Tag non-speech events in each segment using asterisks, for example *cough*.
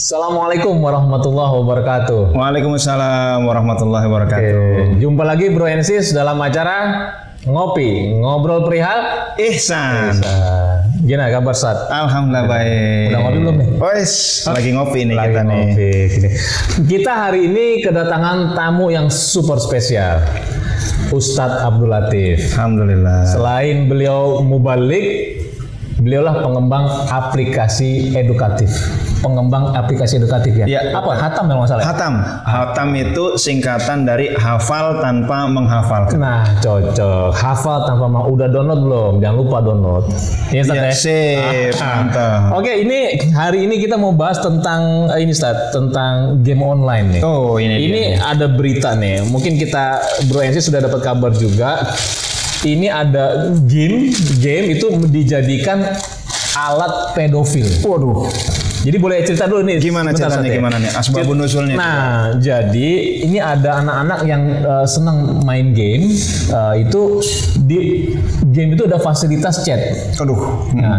Assalamualaikum warahmatullahi wabarakatuh. Waalaikumsalam warahmatullahi wabarakatuh. Oke, jumpa lagi Bro Ensis dalam acara ngopi ngobrol perihal. Ihsan. Nah, gimana kabar Sat? Alhamdulillah baik. Udah ngopi belum nih? Wes, lagi ngopi nih Lagi kita nih. gini. *laughs* Kita hari ini kedatangan tamu yang super spesial. Ustadz Abdul Latif. Alhamdulillah. Selain beliau mubalik, beliaulah pengembang aplikasi edukatif. Pengembang aplikasi edukatif ya? Iya. Apa? Hatam kalau nggak salah? ya? Hatam. Hatam itu singkatan dari hafal tanpa menghafalkan. Nah, cocok. Hafal tanpa mau. Udah download belum? Jangan lupa download. Iya, Ustaz Ya, ya? sip, Ah. Oke, ini hari ini kita mau bahas tentang eh, ini Ustaz, tentang game online nih. Oh, ini, Ini dia. ada berita nih. Mungkin kita Bro NC sudah dapat kabar juga. Ini ada game, game itu dijadikan alat pedofil. Waduh. Jadi boleh cerita dulu nih. Gimana ceritanya, ya? gimana nih? Asbabun nusulnya. Nah, jadi ini ada anak-anak yang uh, senang main game. uh, itu di game itu ada fasilitas chat. Aduh. Nah,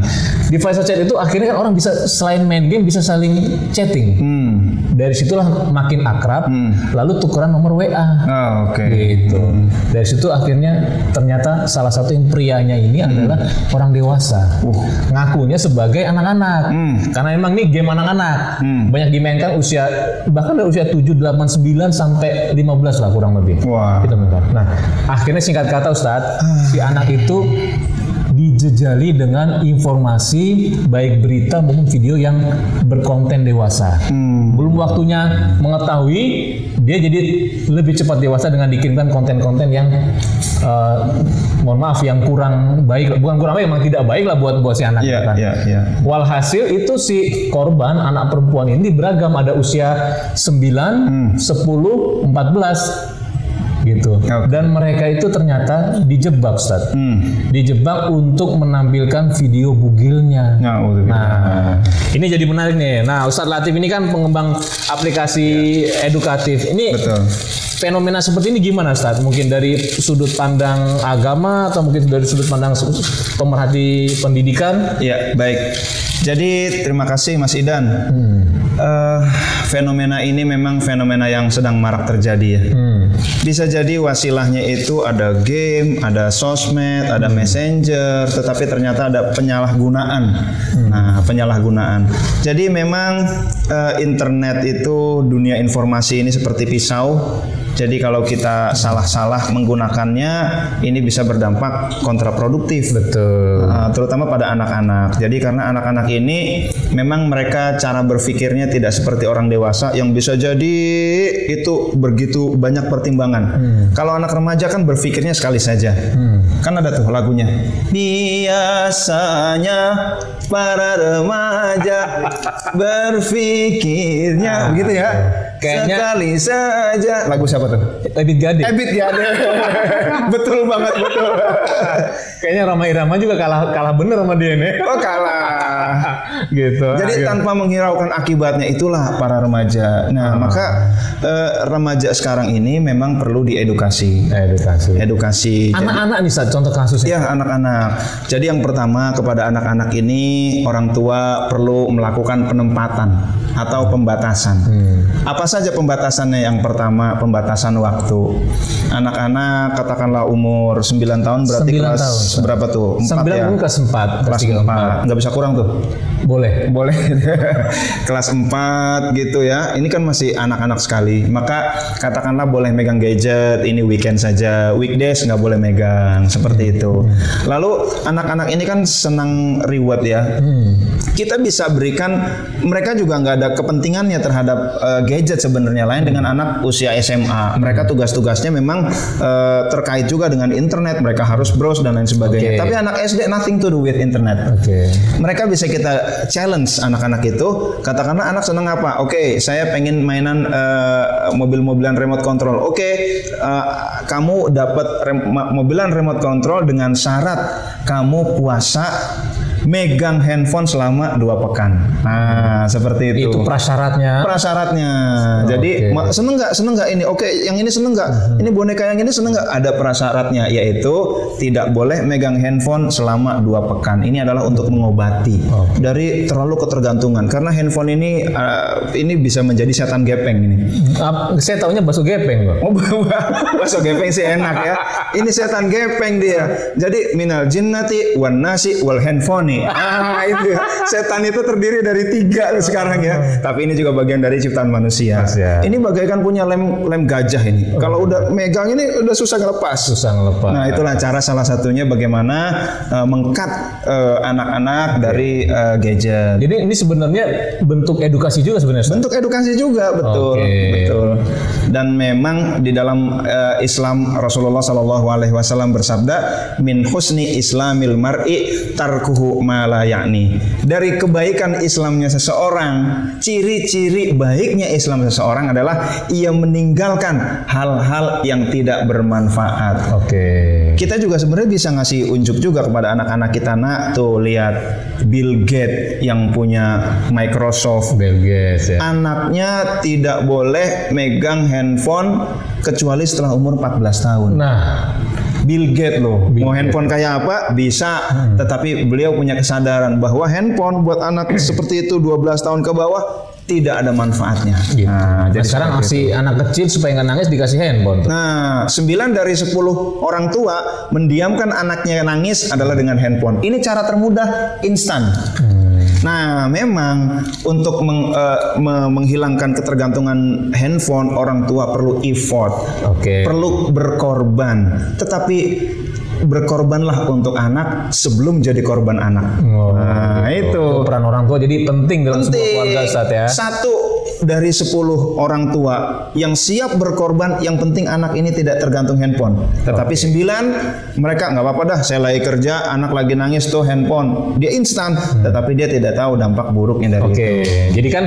di fasilitas chat itu akhirnya kan orang bisa selain main game bisa saling chatting. Hmm. Dari situlah makin akrab, lalu tukeran nomor WA. Oh, oke. Gitu. Dari situ akhirnya ternyata salah satu yang prianya ini adalah orang dewasa. Ngakunya sebagai anak-anak. Karena memang ini game anak-anak. Banyak dimainkan usia bahkan dari usia 7, 8, 9 sampai 15 lah kurang lebih. Wah. Gitu, Ustaz. Nah, akhirnya singkat kata Ustadz, si anak itu dijejali dengan informasi baik berita maupun video yang berkonten dewasa. Belum waktunya mengetahui, dia jadi lebih cepat dewasa dengan dikirimkan konten-konten yang eh, mohon maaf yang kurang baik, bukan kurang baik, memang tidak baik lah buat buat si anak Iya, kan. iya, iya. Walhasil itu si korban anak perempuan ini beragam ada usia 9, 10, 14 gitu. Oke. Dan mereka itu ternyata dijebak, Ustaz. Hmm. Dijebak untuk menampilkan video bugilnya. Nah. Nah, ini jadi menarik nih. Nah, Ustadz Latif ini kan pengembang aplikasi edukatif. Ini Betul. fenomena seperti ini gimana, Ustadz? Mungkin dari sudut pandang agama atau mungkin dari sudut pandang pemerhati pendidikan? Iya, baik. Jadi terima kasih Mas Idan. Eh, fenomena ini memang fenomena yang sedang marak terjadi ya. Hmm. Bisa jadi wasilahnya itu ada game, ada sosmed, ada messenger, tetapi ternyata ada penyalahgunaan. Nah, penyalahgunaan. Jadi memang eh, internet itu dunia informasi ini seperti pisau. Jadi kalau kita salah-salah menggunakannya, ini bisa berdampak kontraproduktif. Betul. Uh, terutama pada anak-anak. Jadi karena anak-anak ini memang mereka cara berpikirnya tidak seperti orang dewasa yang bisa jadi itu begitu banyak pertimbangan. Kalau anak remaja kan berpikirnya sekali saja. Kan ada tuh lagunya. Biasanya para remaja *laughs* berpikirnya begitu ya. Kayaknya- sekali saja. Lagu siapa tuh? Ebit Gade. Ebit ya ada. *laughs* betul banget betul. Kayaknya Rama Irama juga kalah kalah bener sama dia nih. Oh kalah. *laughs* gitu. Jadi tanpa menghiraukan akibatnya itulah para remaja. Nah, maka eh, remaja sekarang ini memang perlu diedukasi. edukasi. Edukasi. Anak-anak nih, Ustadz, contoh kasusnya. Ya anak-anak. Jadi yang pertama kepada anak-anak ini orang tua perlu melakukan penempatan atau pembatasan. Apa saja pembatasannya? Yang pertama pembatasan waktu. Anak-anak katakanlah umur 9 tahun berarti 9 kelas tahun. berapa tuh? Empat Sembilan ya. pun kelas empat, Kelas tiga, 4. Nggak bisa kurang tuh. Boleh. Boleh. *laughs* Kelas 4 gitu ya. Ini kan masih anak-anak sekali. Maka katakanlah boleh megang gadget, ini weekend saja. Weekdays nggak boleh megang. Seperti itu. Lalu anak-anak ini kan senang reward ya. Kita bisa berikan mereka juga nggak ada kepentingannya terhadap eh, gadget sebenarnya lain dengan anak usia SMA. Mereka tugas-tugasnya memang eh, terkait juga dengan internet. Mereka harus browse dan lain sebagainya. Oke. Tapi anak SD nothing to do with internet Oke. mereka bisa kita challenge anak-anak itu katakanlah anak senang apa oke saya pengen mainan eh, mobil-mobilan remote control oke eh, kamu dapat rem- mobilan remote control dengan syarat kamu puasa megang handphone selama dua pekan. Nah, seperti itu. Itu prasyaratnya. prasyaratnya. Jadi ma- seneng nggak seneng nggak ini? Oke, yang ini seneng nggak? Hmm. Ini boneka yang ini seneng nggak? Ada prasyaratnya yaitu tidak boleh megang handphone selama dua pekan. Ini adalah untuk mengobati Oh. dari terlalu ketergantungan. Karena handphone ini uh, ini bisa menjadi setan gepeng ini. Ap- saya taunya bakso gepeng kok. Oh, *laughs* bakso gepeng sih enak ya. Ini setan gepeng dia. Jadi minal jinnati wan nasi wal handphone. *laughs* Ah, itu ya. Setan itu terdiri dari tiga sekarang ya. Tapi ini juga bagian dari ciptaan manusia. Manusia. Ini bagaikan punya lem lem gajah ini. Kalau udah megang ini udah susah ngelepas. Susah ngelepas. Nah, itulah cara salah satunya bagaimana uh, mengkat uh, anak-anak dari uh, gadget. Jadi ini sebenarnya bentuk edukasi juga sebenarnya. Bentuk edukasi juga betul, Oke. betul. Dan memang di dalam eh, Islam Rasulullah Shallallahu Alaihi Wasallam bersabda, min husni Islamil mar'i tarkuhu ma la ya'ni. Dari kebaikan Islamnya seseorang, ciri-ciri baiknya Islam seseorang adalah ia meninggalkan hal-hal yang tidak bermanfaat. Oke. Kita juga sebenarnya bisa ngasih unjuk juga kepada anak-anak kita nak tuh lihat Bill Gates yang punya Microsoft Bill Gates ya. anaknya tidak boleh megang handphone kecuali setelah umur 14 tahun. Nah, Bill Gates loh, mau handphone kayak apa bisa, tetapi beliau punya kesadaran bahwa handphone buat anak seperti itu 12 tahun ke bawah tidak ada manfaatnya. gitu. Nah, Nah, jadi sekarang masih anak kecil supaya nggak nangis dikasih handphone. Nah, 9 dari 10 orang tua mendiamkan anaknya yang nangis adalah dengan handphone. Ini cara termudah instan. Nah, memang untuk meng- eh, me- menghilangkan ketergantungan handphone orang tua perlu effort, Oke. perlu berkorban. Tetapi berkorbanlah untuk anak sebelum jadi korban anak. Oh, nah, gitu. itu peran orang tua jadi penting dalam sebuah penting. keluarga Ustaz ya. Satu dari 10 orang tua yang siap berkorban, yang penting anak ini tidak tergantung handphone. Tetapi sembilan mereka nggak apa-apa dah, saya lagi kerja, anak lagi nangis tuh handphone, dia instan, tetapi dia tidak tahu dampak buruknya dari Oke, itu. jadi kan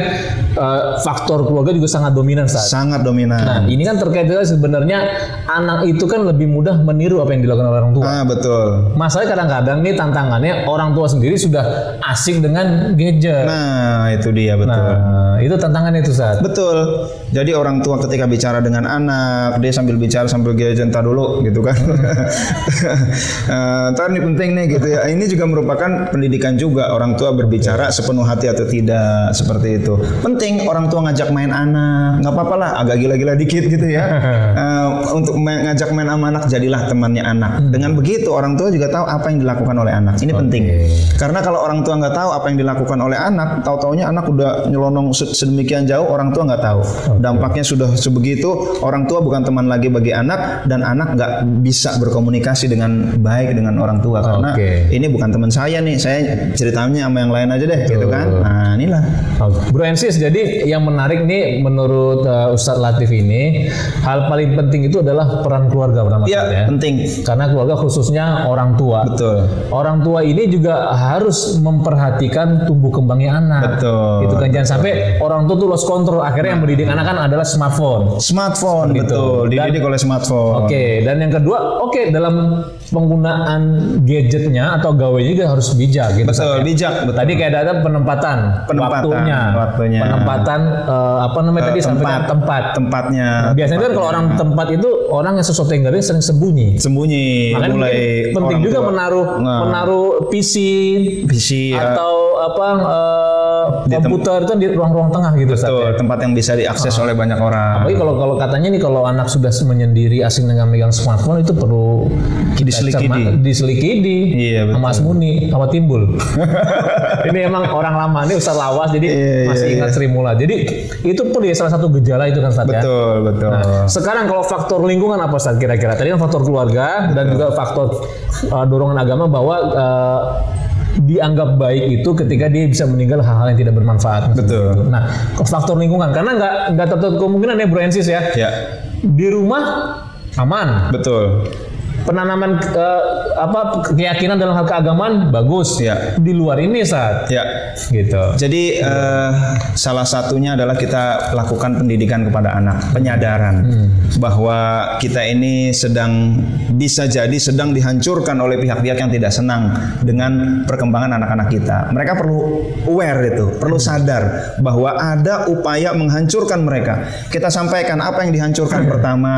eh, faktor keluarga juga sangat dominan saat. Sangat dominan. Nah, ini kan terkait dengan sebenarnya anak itu kan lebih mudah meniru apa yang dilakukan oleh orang tua. Ah betul. Masalahnya kadang-kadang nih tantangannya orang tua sendiri sudah asik dengan gadget. Nah itu dia betul. Nah, itu tantangannya itu saat. Betul. Jadi orang tua ketika bicara dengan anak, dia sambil bicara sambil gadget entar dulu gitu kan. *laughs* Eh, Ntar nih penting nih gitu ya. Ini juga merupakan pendidikan juga orang tua berbicara sepenuh hati atau tidak seperti itu. Penting orang tua ngajak main anak, nggak apa-apa lah, agak gila-gila dikit gitu ya. *laughs* Eh, untuk main- ngajak main sama anak jadilah temannya anak. Dengan begitu orang tua juga tahu apa yang dilakukan oleh anak. Ini penting. Karena kalau orang tua nggak tahu apa yang dilakukan oleh anak, tahu-taunya anak udah nyelonong se- sedemikian jauh, orang tua nggak tahu. Dampaknya sudah sebegitu, orang tua bukan teman lagi bagi anak dan anak nggak bisa berkomunikasi dengan baik dengan orang tua karena ini bukan teman saya nih, saya ceritanya sama yang lain aja deh, gitu kan? Nah inilah. Oke. Bro Ensis, jadi yang menarik nih menurut uh, Ustadz Latif ini hal paling penting itu adalah peran keluarga pertama Iya, ya. penting. Karena keluarga khususnya orang tua. Betul. Orang tua ini juga harus memperhatikan tumbuh kembangnya anak. Betul. Itu kan jangan sampai orang tua tuh lost control. Akhirnya yang mendidik anak kan adalah smartphone. Smartphone, Seperti itu. betul. Dididik oleh smartphone. Oke, dan yang kedua, oke dalam penggunaan gadgetnya atau gawe juga harus bijak gitu. Betul, ya. bijak. Betul. Tadi kayak ada penempatan, Penempatan, waktunya, waktunya. penempatan eh, apa namanya tadi sampai tempat, tempat. tempatnya. Biasanya kan kalau orang tempat itu orang yang sesuatu yang gawe sering sembunyi. sembunyi Makanya mulai penting juga tua. menaruh Nah. menaruh PC visi ya. atau apa eh, Di komputer itu di ruang-ruang tengah gitu Betul, ya. tempat yang bisa diakses oleh banyak orang. Apalagi kalau kalau katanya nih kalau anak sudah menyendiri asing dengan megang smartphone itu perlu kita Diselikidi. diselikidi Iya, betul. sama Asmuni sama Timbul. *laughs* ini emang orang lama ini Ustaz Lawas jadi Iya, masih iya, ingat Sri Mula. Jadi itu pun ya salah satu gejala itu kan Ustaz ya. Betul, betul. Nah, sekarang kalau faktor lingkungan apa Ustaz kira-kira? Tadi kan faktor keluarga dan juga faktor uh, dorongan agama bahwa uh, dianggap baik itu ketika dia bisa meninggal hal-hal yang tidak bermanfaat. Betul. Nah, faktor lingkungan karena nggak nggak tertutup kemungkinan ya Bro Ensis ya. Ya, Di rumah aman, betul. Penanaman eh, apa keyakinan dalam hal keagamaan bagus. Ya. Di luar ini saat Ya. gitu. Jadi eh, salah satunya adalah kita lakukan pendidikan kepada anak, penyadaran bahwa kita ini sedang bisa jadi sedang dihancurkan oleh pihak-pihak yang tidak senang dengan perkembangan anak-anak kita. Mereka perlu aware itu, perlu sadar bahwa ada upaya menghancurkan mereka. Kita sampaikan apa yang dihancurkan pertama,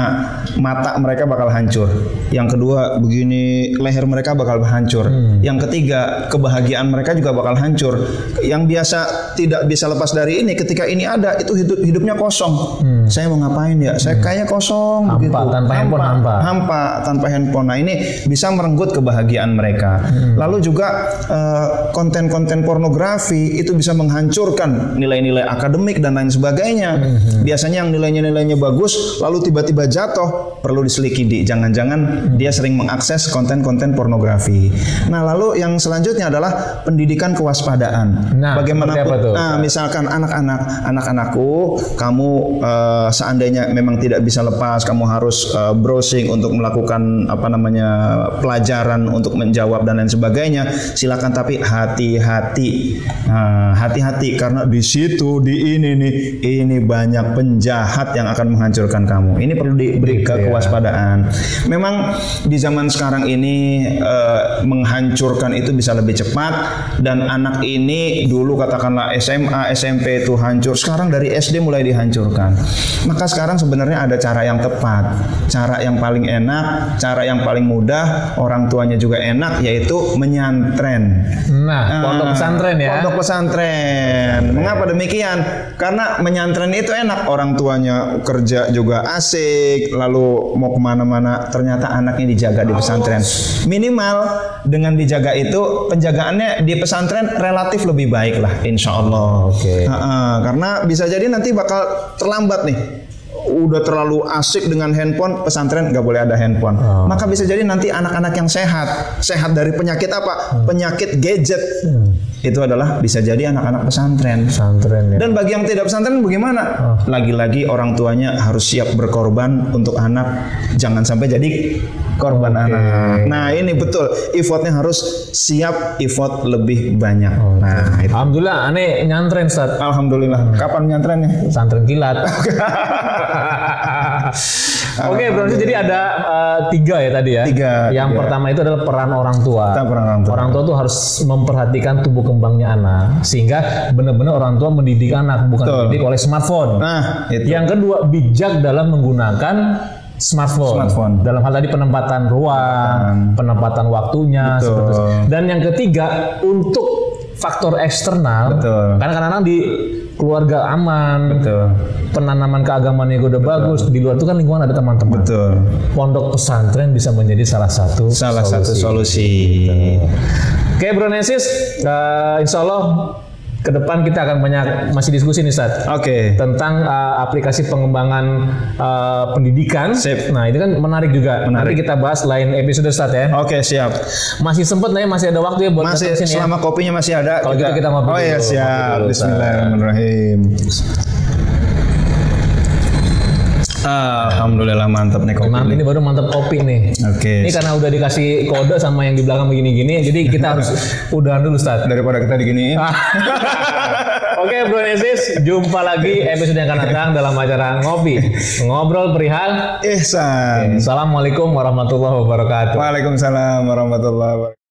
mata mereka bakal hancur. Yang kedua, begini leher mereka bakal hancur. Yang ketiga, kebahagiaan mereka juga bakal hancur. Yang biasa tidak bisa lepas dari ini ketika ini ada itu hidup hidupnya kosong. Saya mau ngapain ya? Saya kayaknya kosong Hampa, begitu. tanpa handphone, hampa. hampa tanpa handphone. Nah, ini bisa merenggut kebahagiaan mereka. Lalu juga eh, konten-konten pornografi itu bisa menghancurkan nilai-nilai akademik dan lain sebagainya. Biasanya yang nilainya nilainya bagus lalu tiba-tiba jatuh perlu diselidiki. Jangan-jangan dia sering mengakses konten-konten pornografi. Nah, lalu yang selanjutnya adalah pendidikan kewaspadaan. Nah, Bagaimana tuh? Nah, misalkan anak-anak anak-anakku kamu eh, seandainya memang tidak bisa lepas kamu harus eh, browsing untuk melakukan apa namanya pelajaran untuk menjawab dan lain sebagainya silakan tapi hati-hati Nah, hati-hati karena di situ di ini nih ini banyak penjahat yang akan menghancurkan kamu ini perlu diberi ya. kewaspadaan memang di zaman sekarang ini eh, menghancurkan itu bisa lebih cepat dan anak ini dulu katakanlah SMA SMP itu hancur sekarang dari SD mulai dihancurkan maka sekarang sebenarnya ada cara yang tepat cara yang paling enak cara yang paling mudah orang tuanya juga enak yaitu menyantren Nah, pondok Ah, pesantren ya. Pondok pesantren. Mengapa demikian? Karena menyantren itu enak. Orang tuanya kerja juga asik. Lalu mau ke mana-mana, ternyata anaknya dijaga di pesantren. Minimal dengan dijaga itu penjagaannya di pesantren relatif lebih baik lah, insya Allah. Oke. Ha-ha, karena bisa jadi nanti bakal terlambat nih. Udah terlalu asik dengan handphone, pesantren nggak boleh ada handphone. Oh. Maka bisa jadi nanti anak-anak yang sehat, sehat dari penyakit apa? Penyakit gadget. Itu adalah bisa jadi anak-anak pesantren. Pesantren ya. Dan bagi yang tidak pesantren bagaimana? Lagi-lagi orang tuanya harus siap berkorban untuk anak, jangan sampai jadi korban anak. Nah ini betul, effortnya harus siap effort lebih banyak. Nah itu. Alhamdulillah, aneh nyantren Ustaz. Alhamdulillah. Kapan nyantrennya? Pesantren kilat. *laughs* *laughs* Oke, berarti jadi ada eh, tiga ya tadi ya. Tiga, Yang tiga. pertama itu adalah peran orang tua. Kita peran orang tua. Orang tua tuh harus memperhatikan tubuh kembangnya anak, sehingga benar-benar orang tua mendidik anak, bukan Betul. dididik oleh smartphone. Nah itu. Yang kedua, bijak dalam menggunakan smartphone. Smartphone. Dalam hal tadi penempatan ruang, penempatan waktunya, Betul. seperti itu. Dan yang ketiga, untuk faktor eksternal, Betul. karena kadang-kadang di keluarga aman, Betul. penanaman keagamaan juga udah bagus, di luar itu kan lingkungan ada teman-teman. Betul. Pondok pesantren bisa menjadi salah satu Salah satu solusi. Oke, Bro Nesis, eh, insya Allah ke depan kita akan banyak masih diskusi nih, Ustaz Oke. tentang uh, aplikasi pengembangan uh, pendidikan. Sip. Nah, ini kan menarik juga. Menarik. Nanti kita bahas lain episode Ustaz ya. Oke siap. Masih sempet lah ya, masih ada waktu ya buat Masih sini ya. selama kopinya masih ada. Kalau gitu kita ngopi Oh iya siap. Bismillahirrahmanirrahim. Alhamdulillah mantap nih kopi. Mantap, ini baru mantap kopi nih. Oke. Ini karena udah dikasih kode sama yang di belakang begini-gini, jadi kita harus *laughs* udahan dulu Ustaz. Daripada kita diginiin. *laughs* Oke Bro Nesis, jumpa lagi episode yang akan datang dalam acara Ngopi. Ngobrol perihal. Ihsan. Assalamualaikum warahmatullahi wabarakatuh. Waalaikumsalam warahmatullahi wabarakatuh.